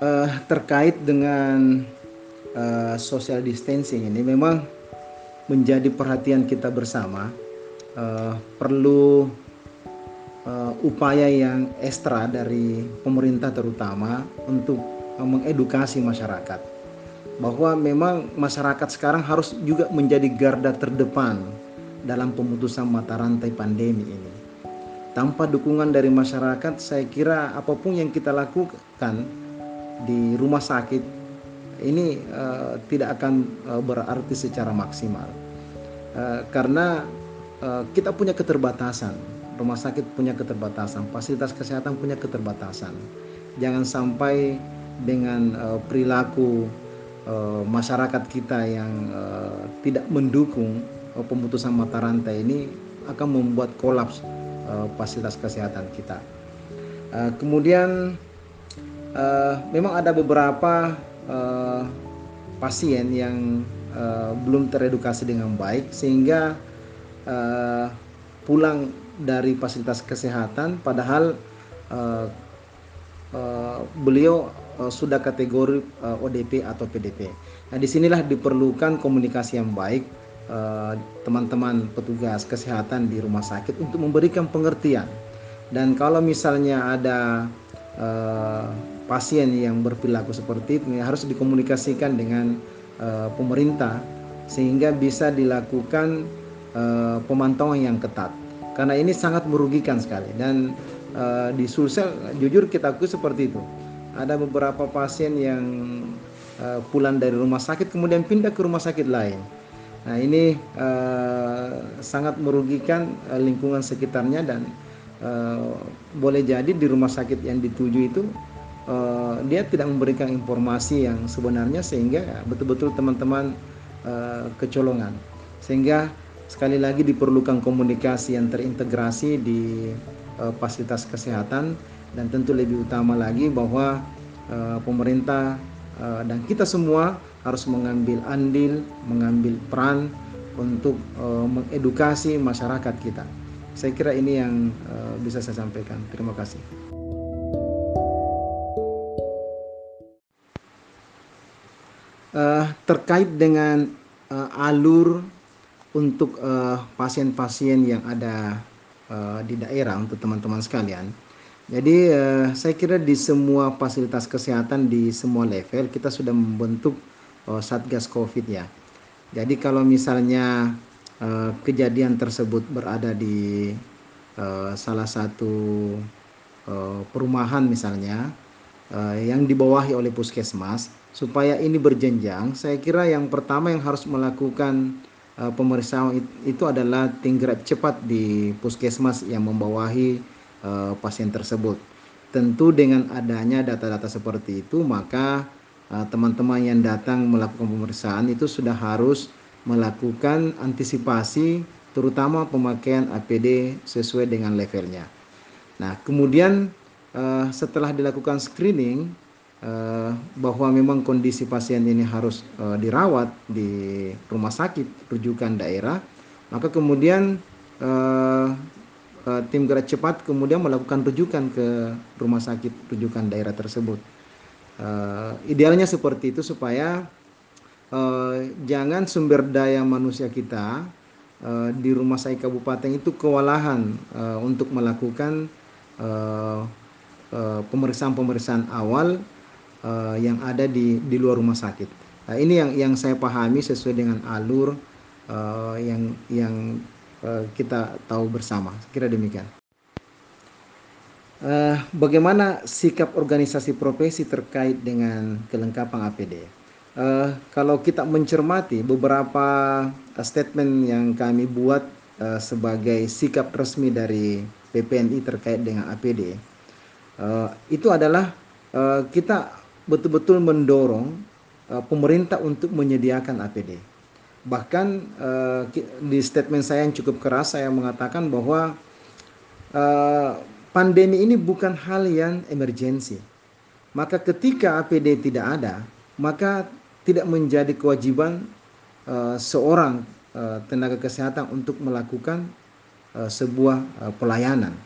uh, terkait dengan uh, social distancing ini memang menjadi perhatian kita bersama. Uh, perlu uh, upaya yang ekstra dari pemerintah terutama untuk uh, mengedukasi masyarakat bahwa memang masyarakat sekarang harus juga menjadi garda terdepan dalam pemutusan mata rantai pandemi ini. Tanpa dukungan dari masyarakat, saya kira apa pun yang kita lakukan di rumah sakit ini uh, tidak akan uh, berarti secara maksimal, uh, karena uh, kita punya keterbatasan rumah sakit punya keterbatasan, fasilitas kesehatan punya keterbatasan. Jangan sampai dengan uh, perilaku uh, masyarakat kita yang uh, tidak mendukung uh, pemutusan mata rantai ini akan membuat kolaps uh, fasilitas kesehatan kita. Uh, kemudian uh, memang ada beberapa uh, pasien yang uh, belum teredukasi dengan baik sehingga uh, pulang dari fasilitas kesehatan padahal uh, uh, beliau uh, sudah kategori uh, ODP atau PDP. Nah, di sinilah diperlukan komunikasi yang baik teman-teman petugas kesehatan di rumah sakit untuk memberikan pengertian. Dan kalau misalnya ada uh, pasien yang berperilaku seperti itu, harus dikomunikasikan dengan uh, pemerintah sehingga bisa dilakukan uh, pemantauan yang ketat. Karena ini sangat merugikan sekali dan uh, di Sulsel jujur kita akui seperti itu. Ada beberapa pasien yang uh, pulang dari rumah sakit kemudian pindah ke rumah sakit lain. Nah ini uh, sangat merugikan uh, lingkungan sekitarnya dan uh, boleh jadi di rumah sakit yang dituju itu uh, dia tidak memberikan informasi yang sebenarnya sehingga betul-betul teman-teman uh, kecolongan sehingga Sekali lagi diperlukan komunikasi yang terintegrasi di uh, fasilitas kesehatan dan tentu lebih utama lagi bahwa pemerintah dan kita semua harus mengambil andil, mengambil peran untuk mengedukasi masyarakat kita. Saya kira ini yang bisa saya sampaikan. Terima kasih. Uh, terkait dengan uh, alur untuk eh, pasien-pasien uh, yang ada uh, di daerah untuk teman-teman sekalian. Jadi uh, saya kira di semua fasilitas kesehatan di semua level kita sudah membentuk uh, satgas COVID ya. Jadi kalau misalnya uh, kejadian tersebut berada di uh, salah satu uh, perumahan misalnya uh, yang dibawahi oleh puskesmas supaya ini berjenjang, saya kira yang pertama yang harus melakukan uh, pemeriksaan itu adalah tingkat cepat di puskesmas yang membawahi uh, pasien tersebut. Tentu dengan adanya data-data seperti itu, maka eh, teman-teman uh, yang datang melakukan pemeriksaan itu sudah harus melakukan antisipasi terutama pemakaian APD sesuai dengan levelnya. Nah, kemudian setelah dilakukan screening, bahwa memang kondisi pasien ini harus uh, dirawat di rumah sakit rujukan daerah, maka kemudian uh, tim gerak cepat kemudian melakukan rujukan ke rumah sakit rujukan daerah tersebut. Idealnya seperti itu supaya jangan sumber daya manusia kita di rumah sakit kabupaten itu kewalahan untuk melakukan pemeriksaan-pemeriksaan awal uh, yang ada di di luar rumah sakit. Nah, ini yang yang saya pahami sesuai dengan alur uh, yang yang uh, kita tahu bersama. Kira demikian. Uh, bagaimana sikap organisasi profesi terkait dengan kelengkapan APD? Uh, kalau kita mencermati beberapa statement yang kami buat uh, sebagai sikap resmi dari PPNI terkait dengan APD, uh, itu adalah uh, kita betul-betul mendorong uh, pemerintah untuk menyediakan APD. Bahkan uh, di statement saya yang cukup keras saya mengatakan bahwa uh, pandemi ini bukan hal yang emergensi. Maka ketika APD tidak ada, maka tidak menjadi kewajiban uh, seorang uh, tenaga kesehatan untuk melakukan uh, sebuah uh, pelayanan.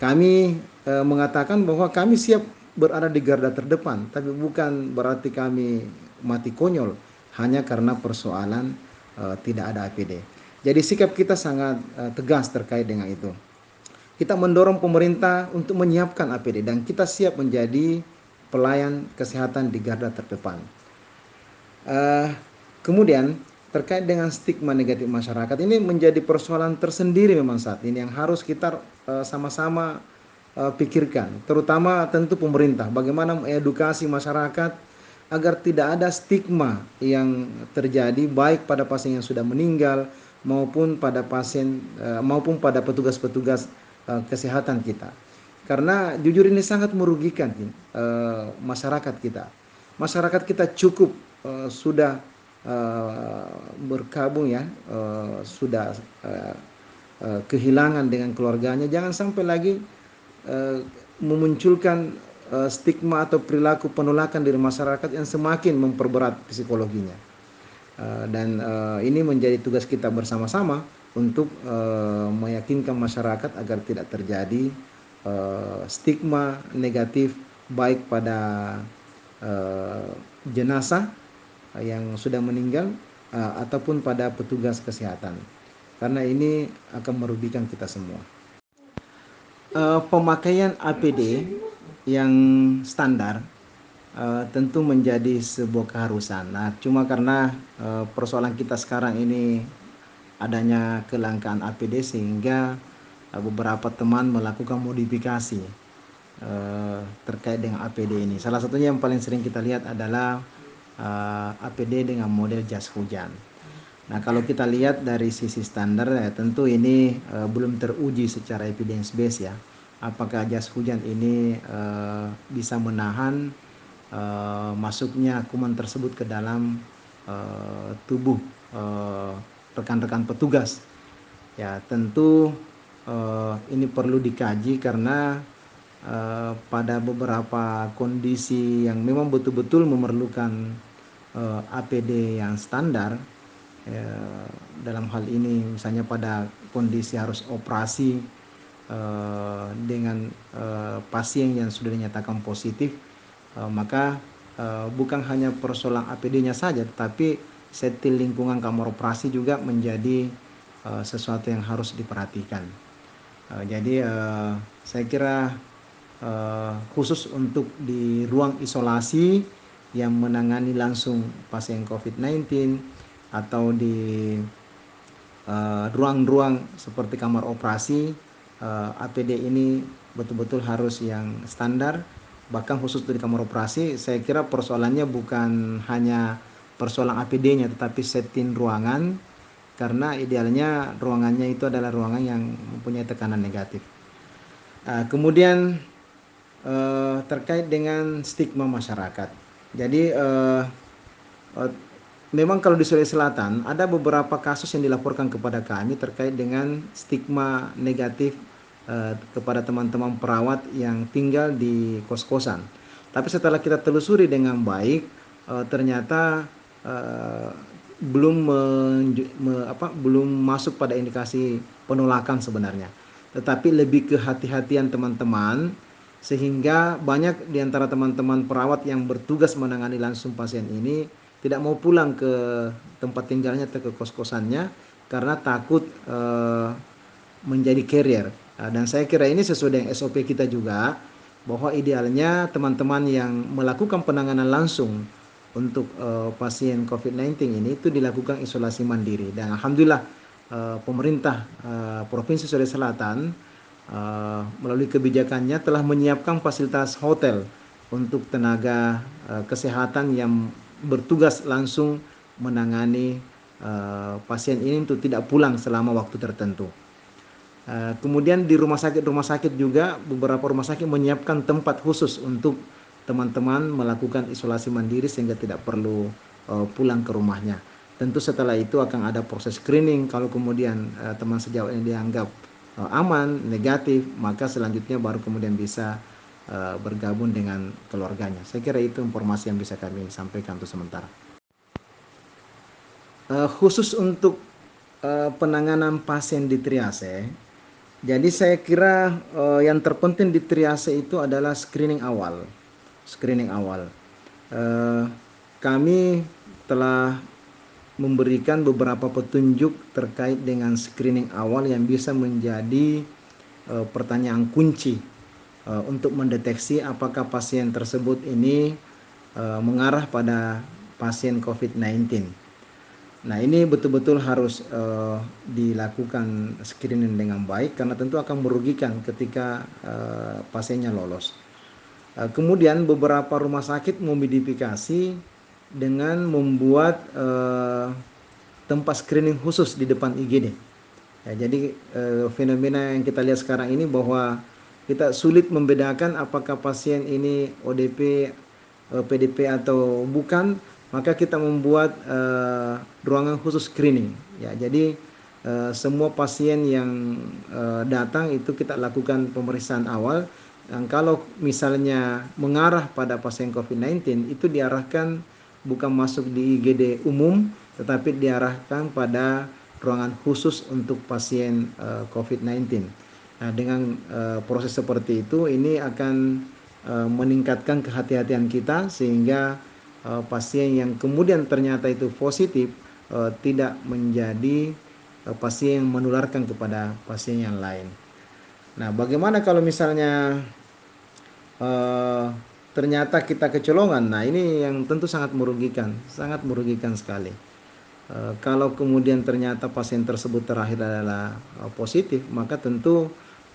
Kami uh, mengatakan bahwa kami siap berada di garda terdepan, tapi bukan berarti kami mati konyol hanya karena persoalan uh, tidak ada APD. Jadi sikap kita sangat uh, tegas terkait dengan itu. Kita mendorong pemerintah untuk menyiapkan APD dan kita siap menjadi pelayan kesehatan di garda terdepan. Uh, kemudian terkait dengan stigma negatif masyarakat ini menjadi persoalan tersendiri memang saat ini yang harus kita sama-sama uh, pikirkan, terutama tentu pemerintah bagaimana mengedukasi masyarakat agar tidak ada stigma yang terjadi baik pada pasien yang sudah meninggal maupun pada pasien uh, maupun pada petugas-petugas uh, kesehatan kita. Karena jujur ini sangat merugikan masyarakat kita. Masyarakat kita cukup sudah berkabung ya, sudah kehilangan dengan keluarganya. Jangan sampai lagi memunculkan uh, stigma atau perilaku penolakan dari masyarakat yang semakin memperberat psikologinya. Uh, dan ini menjadi tugas kita bersama-sama untuk meyakinkan masyarakat agar tidak terjadi stigma negatif baik pada jenazah yang sudah meninggal ataupun pada petugas kesehatan karena ini akan merugikan kita semua. Uh, pemakaian APD yang standar uh, tentu menjadi sebuah keharusan. Nah, cuma karena uh, persoalan kita sekarang ini adanya kelangkaan APD sehingga beberapa teman melakukan modifikasi uh, terkait dengan APD ini. Salah satunya yang paling sering kita lihat adalah uh, APD dengan model jas hujan. Nah, kalau kita lihat dari sisi standar ya tentu ini uh, belum teruji secara evidence base ya. Apakah jas hujan ini uh, bisa menahan uh, masuknya kuman tersebut ke dalam uh, tubuh rekan-rekan petugas. Ya, tentu ini perlu dikaji karena pada beberapa kondisi yang memang betul-betul memerlukan APD yang standar uh, dalam hal ini misalnya pada kondisi harus operasi uh, dengan uh, pasien yang sudah dinyatakan positif uh, maka bukan hanya persoalan APD-nya saja tetapi setil lingkungan kamar operasi juga menjadi sesuatu yang harus diperhatikan. Jadi saya kira khusus untuk di ruang isolasi yang menangani langsung pasien COVID-19 atau di ruang-ruang uh, seperti kamar operasi uh, APD ini betul-betul harus yang standar bahkan khusus di kamar operasi saya kira persoalannya bukan hanya persoalan APD-nya tetapi setting ruangan karena idealnya ruangannya itu adalah ruangan yang mempunyai tekanan negatif. Uh, kemudian uh, terkait dengan stigma masyarakat. Jadi uh, memang kalau di Sulawesi Selatan ada beberapa kasus yang dilaporkan kepada kami terkait dengan stigma negatif uh, kepada teman-teman perawat yang tinggal di kos-kosan. Tapi setelah kita telusuri dengan baik, uh, ternyata uh, belum me, me, apa, belum masuk pada indikasi penolakan sebenarnya. Tetapi lebih ke hati-hatian teman-teman sehingga banyak di antara teman-teman perawat yang bertugas menangani langsung pasien ini tidak mau pulang ke tempat tinggalnya atau ke kos-kosannya karena takut uh, menjadi carrier. Nah, dan saya kira ini sesuai dengan SOP kita juga bahwa idealnya teman-teman yang melakukan penanganan langsung untuk uh, pasien COVID-19 ini itu dilakukan isolasi mandiri dan alhamdulillah uh, pemerintah uh, Provinsi Sulawesi Selatan uh, melalui kebijakannya telah menyiapkan fasilitas hotel untuk tenaga uh, kesehatan yang bertugas langsung menangani uh, pasien ini untuk tidak pulang selama waktu tertentu. Uh, kemudian di rumah sakit rumah sakit juga beberapa rumah sakit menyiapkan tempat khusus untuk teman-teman melakukan isolasi mandiri sehingga tidak perlu uh, pulang ke rumahnya. Tentu setelah itu akan ada proses screening. Kalau kemudian uh, teman sejauh ini dianggap uh, aman, negatif, maka selanjutnya baru kemudian bisa bergabung dengan keluarganya. Saya kira itu informasi yang bisa kami sampaikan untuk sementara. Uh, khusus untuk uh, penanganan pasien di triase, jadi saya kira yang terpenting di triase itu adalah screening awal screening awal. Kami telah memberikan beberapa petunjuk terkait dengan screening awal yang bisa menjadi pertanyaan kunci uh, untuk mendeteksi apakah pasien tersebut ini uh, mengarah pada pasien COVID-19. Nah, ini betul-betul harus uh, dilakukan screening dengan baik karena tentu akan merugikan ketika uh, pasiennya lolos. Uh, kemudian beberapa rumah sakit memodifikasi dengan membuat uh, tempat screening khusus di depan IGD. Ya, jadi uh, fenomena yang kita lihat sekarang ini bahwa kita sulit membedakan apakah pasien ini ODP, uh, eh, PDP atau bukan, maka kita membuat uh, ruangan khusus screening. Ya, jadi uh, semua pasien yang uh, datang itu kita lakukan pemeriksaan awal. Dan kalau misalnya mengarah pada pasien COVID-19 itu diarahkan bukan masuk di IGD umum tetapi diarahkan pada ruangan khusus untuk pasien uh, eh, COVID-19. Nah, dengan uh, proses seperti itu ini akan uh, meningkatkan kehati-hatian kita sehingga uh, pasien yang kemudian ternyata itu positif uh, tidak menjadi uh, pasien yang menularkan kepada pasien yang lain. Nah, bagaimana kalau misalnya uh, ternyata kita kecolongan. Nah, ini yang tentu sangat merugikan, sangat merugikan sekali. Kalau kemudian ternyata pasien tersebut terakhir adalah positif, maka tentu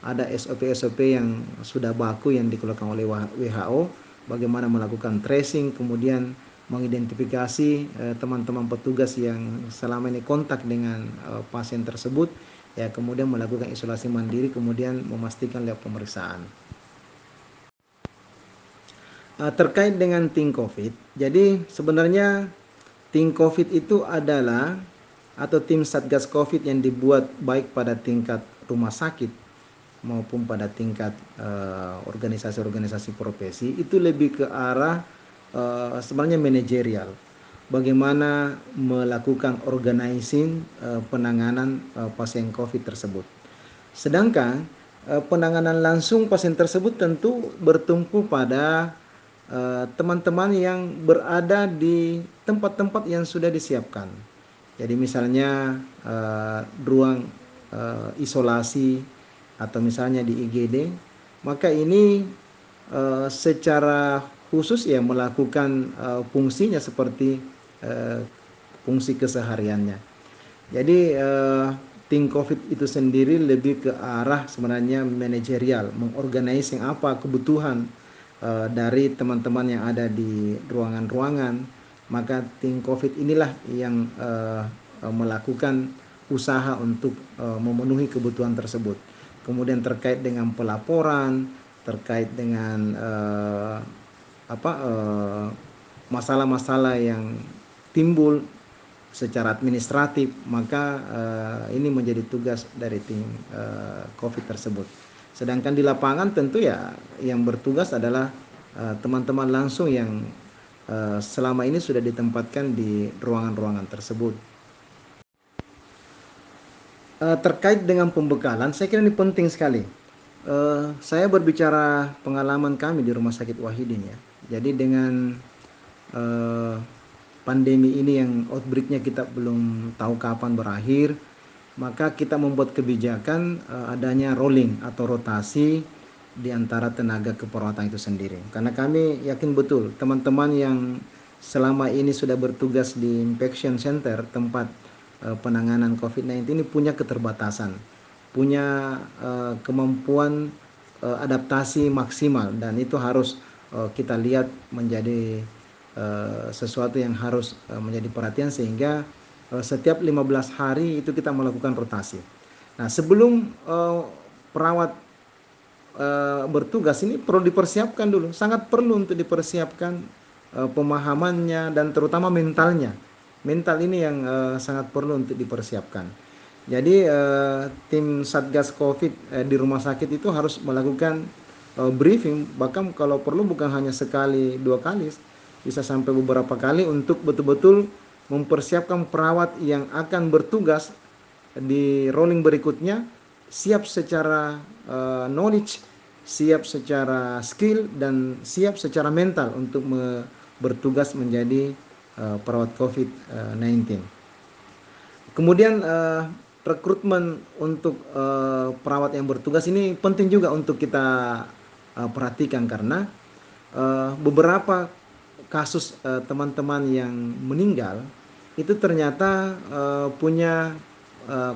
ada SOP-SOP yang sudah baku yang dikeluarkan oleh WHO bagaimana melakukan tracing, kemudian mengidentifikasi e, teman-teman petugas yang selama ini kontak dengan e, pasien tersebut, ya kemudian melakukan isolasi mandiri, kemudian memastikan lewat pemeriksaan. Uh, terkait dengan tim COVID. Jadi sebenarnya tim COVID itu adalah atau tim Satgas COVID yang dibuat baik pada tingkat rumah sakit maupun pada tingkat uh, organisasi-organisasi profesi itu lebih ke arah uh, sebenarnya manajerial. Bagaimana melakukan organizing uh, penanganan uh, pasien COVID tersebut. Sedangkan uh, penanganan langsung pasien tersebut tentu bertumpu pada Eh, teman-teman uh, yang berada di tempat-tempat yang sudah disiapkan. Jadi misalnya uh, ruang uh, isolasi atau misalnya di IGD, maka ini uh, secara khusus ya melakukan uh, fungsinya seperti uh, fungsi kesehariannya. Jadi uh, tim COVID itu sendiri lebih ke arah sebenarnya manajerial, mengorganising apa kebutuhan uh, dari teman-teman yang ada di ruangan-ruangan, maka tim COVID inilah yang uh, melakukan usaha untuk uh, memenuhi kebutuhan tersebut. Kemudian terkait dengan pelaporan, terkait dengan uh, apa masalah-masalah uh, yang timbul secara administratif, maka uh, ini menjadi tugas dari tim COVID tersebut. Sedangkan di lapangan tentu ya yang bertugas adalah eh, teman-teman langsung yang selama ini sudah ditempatkan di ruangan-ruangan tersebut. Uh, terkait dengan pembekalan, saya kira ini penting sekali. Uh, saya berbicara pengalaman kami di Rumah Sakit Wahidin ya. Jadi dengan uh, pandemi ini yang outbreaknya kita belum tahu kapan berakhir, maka kita membuat kebijakan uh, adanya rolling atau rotasi di antara tenaga keperawatan itu sendiri. Karena kami yakin betul teman-teman yang selama ini sudah bertugas di infection center tempat penanganan COVID-19 ini punya keterbatasan, punya uh, kemampuan uh, adaptasi maksimal dan itu harus kita lihat menjadi sesuatu yang harus menjadi perhatian sehingga Eh, setiap 15 hari itu kita melakukan rotasi. Nah, sebelum perawat bertugas ini perlu dipersiapkan dulu, sangat perlu untuk dipersiapkan pemahamannya dan terutama mentalnya. Mental ini yang uh, sangat perlu untuk dipersiapkan. Jadi uh, tim Satgas Covid uh, di rumah sakit itu harus melakukan uh, briefing bahkan kalau perlu bukan hanya sekali dua kali bisa sampai beberapa kali untuk betul-betul mempersiapkan perawat yang akan bertugas di rolling berikutnya siap secara uh, knowledge siap secara skill dan siap secara mental untuk bertugas menjadi uh, perawat COVID-19. Kemudian uh, rekrutmen untuk perawat yang bertugas ini penting juga untuk kita perhatikan karena beberapa kasus teman-teman yang meninggal itu ternyata punya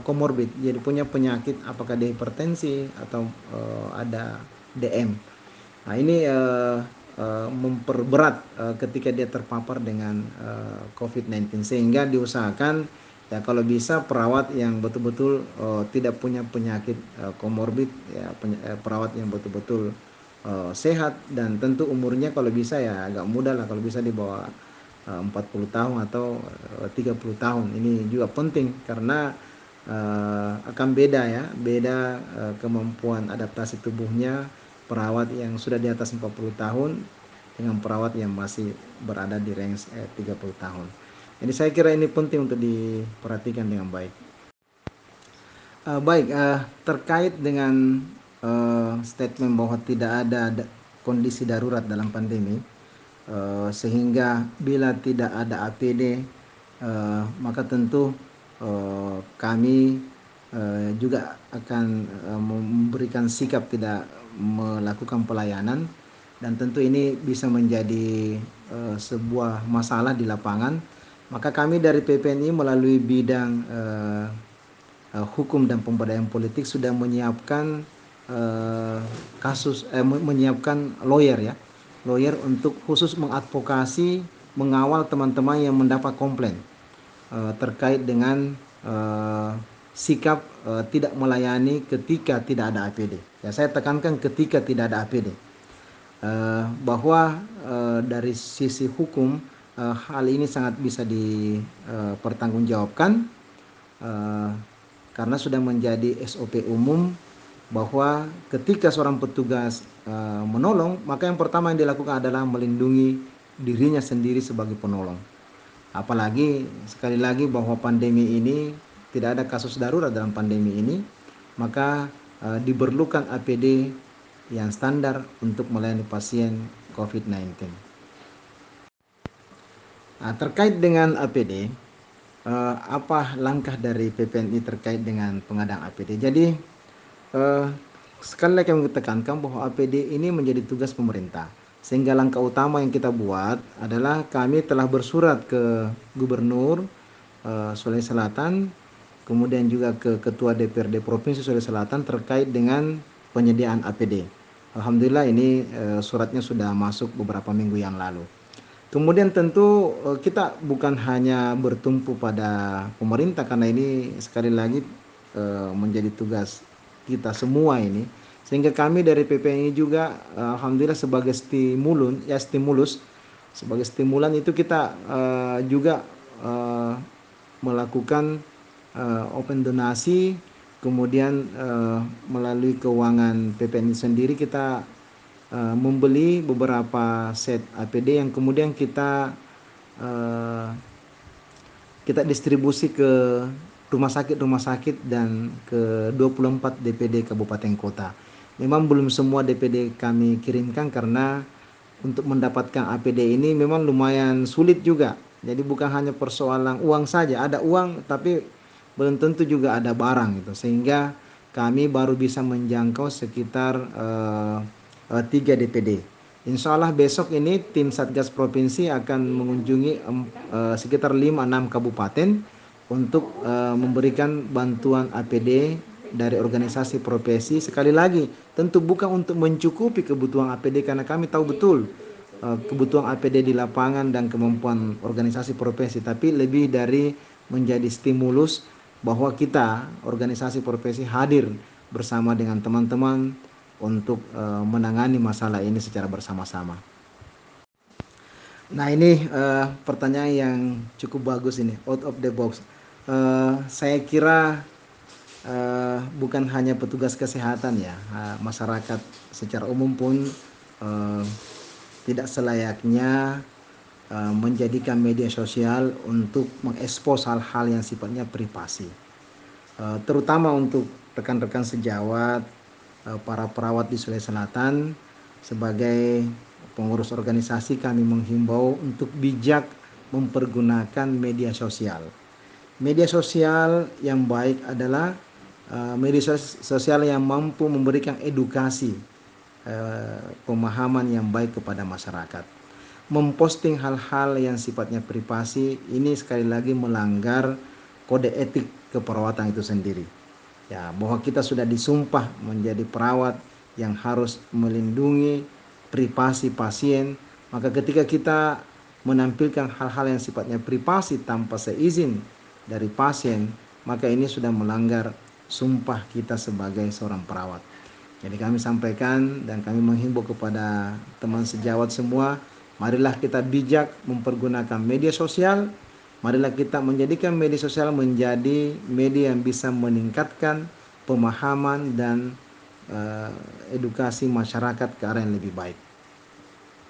komorbid, uh, jadi punya penyakit apakah dia hipertensi atau ada DM. Nah ini memperberat uh, ketika dia terpapar dengan uh, COVID-19 sehingga diusahakan ya kalau bisa perawat yang betul-betul tidak punya penyakit komorbid ya perawat yang betul-betul sehat. Dan tentu umurnya kalau bisa ya agak muda lah kalau bisa di bawah uh, 40 tahun atau uh, 30 tahun. Ini juga penting karena akan beda ya beda kemampuan adaptasi tubuhnya perawat yang sudah di atas 40 tahun dengan perawat yang masih berada di range eh, 30 tahun. Jadi saya kira ini penting untuk diperhatikan dengan baik. Uh, baik, uh, terkait dengan uh, statement bahwa tidak ada kondisi darurat dalam pandemi, uh, sehingga bila tidak ada APD, uh, maka tentu uh, kami uh, juga akan uh, memberikan sikap tidak melakukan pelayanan. Dan tentu ini bisa menjadi uh, sebuah masalah di lapangan. Maka kami dari PPNI melalui bidang hukum dan pemberdayaan politik sudah menyiapkan kasus eh, menyiapkan lawyer ya. Lawyer untuk khusus mengadvokasi mengawal teman-teman yang mendapat komplain terkait dengan sikap uh, tidak melayani ketika tidak ada APD. Ya, saya tekankan ketika tidak ada APD. Uh, eh, bahwa uh, dari sisi hukum uh, hal ini sangat bisa dipertanggungjawabkan uh, karena sudah menjadi SOP umum bahwa ketika seorang petugas uh, menolong maka yang pertama yang dilakukan adalah melindungi dirinya sendiri sebagai penolong. Apalagi sekali lagi bahwa pandemi ini tidak ada kasus darurat dalam pandemi ini, maka uh, diperlukan APD yang standar untuk melayani pasien COVID-19. Nah, terkait dengan APD, uh, eh, apa langkah dari PPNI terkait dengan pengadaan APD? Jadi, uh, sekali lagi kami tekankan bahwa APD ini menjadi tugas pemerintah. Sehingga langkah utama yang kita buat adalah kami telah bersurat ke Gubernur uh, Sulawesi Selatan kemudian juga ke Ketua DPRD Provinsi Sulawesi Selatan terkait dengan penyediaan APD. Alhamdulillah ini e, suratnya sudah masuk beberapa minggu yang lalu. Kemudian tentu e, kita bukan hanya bertumpu pada pemerintah karena ini sekali lagi e, menjadi tugas kita semua ini. Sehingga kami dari PPNI juga alhamdulillah sebagai stimulus ya stimulus sebagai stimulan itu kita juga melakukan uh, open donasi kemudian uh, melalui keuangan PPNI sendiri kita uh, membeli beberapa set APD yang kemudian kita uh, kita distribusi ke rumah sakit-rumah sakit dan ke 24 DPD kabupaten kota. Memang belum semua DPD kami kirimkan karena untuk mendapatkan APD ini memang lumayan sulit juga. Jadi bukan hanya persoalan uang saja, ada uang tapi belum tentu juga ada barang itu sehingga kami baru bisa menjangkau sekitar uh, uh, 3 DPD. Insya Allah besok ini tim Satgas Provinsi akan mengunjungi uh, sekitar 5-6 kabupaten untuk uh, memberikan bantuan APD dari organisasi profesi. Sekali lagi, tentu bukan untuk mencukupi kebutuhan APD karena kami tahu betul uh, kebutuhan APD di lapangan dan kemampuan organisasi profesi, tapi lebih dari menjadi stimulus bahwa kita organisasi profesi hadir bersama dengan teman-teman untuk uh, menangani masalah ini secara bersama-sama. Nah ini uh, pertanyaan yang cukup bagus ini, out of the box. Uh, saya kira uh, bukan hanya petugas kesehatan ya, masyarakat secara umum pun uh, tidak selayaknya Eh, menjadikan media sosial untuk mengekspos hal-hal yang sifatnya privasi. Uh, terutama untuk rekan-rekan sejawat uh, para perawat di Sulawesi Selatan sebagai pengurus organisasi kami menghimbau untuk bijak mempergunakan media sosial. Media sosial yang baik adalah media sosial yang mampu memberikan edukasi, pemahaman yang baik kepada masyarakat. Memposting hal-hal yang sifatnya privasi ini sekali lagi melanggar kode etik keperawatan itu sendiri. Ya, bahwa kita sudah disumpah menjadi perawat yang harus melindungi privasi pasien, maka ketika kita menampilkan hal-hal yang sifatnya privasi tanpa seizin dari pasien, maka ini sudah melanggar sumpah kita sebagai seorang perawat. Jadi kami sampaikan dan kami menghimbau kepada teman sejawat semua, marilah kita bijak mempergunakan media sosial, marilah kita menjadikan media sosial menjadi media yang bisa meningkatkan pemahaman dan uh, edukasi masyarakat ke arah yang lebih baik.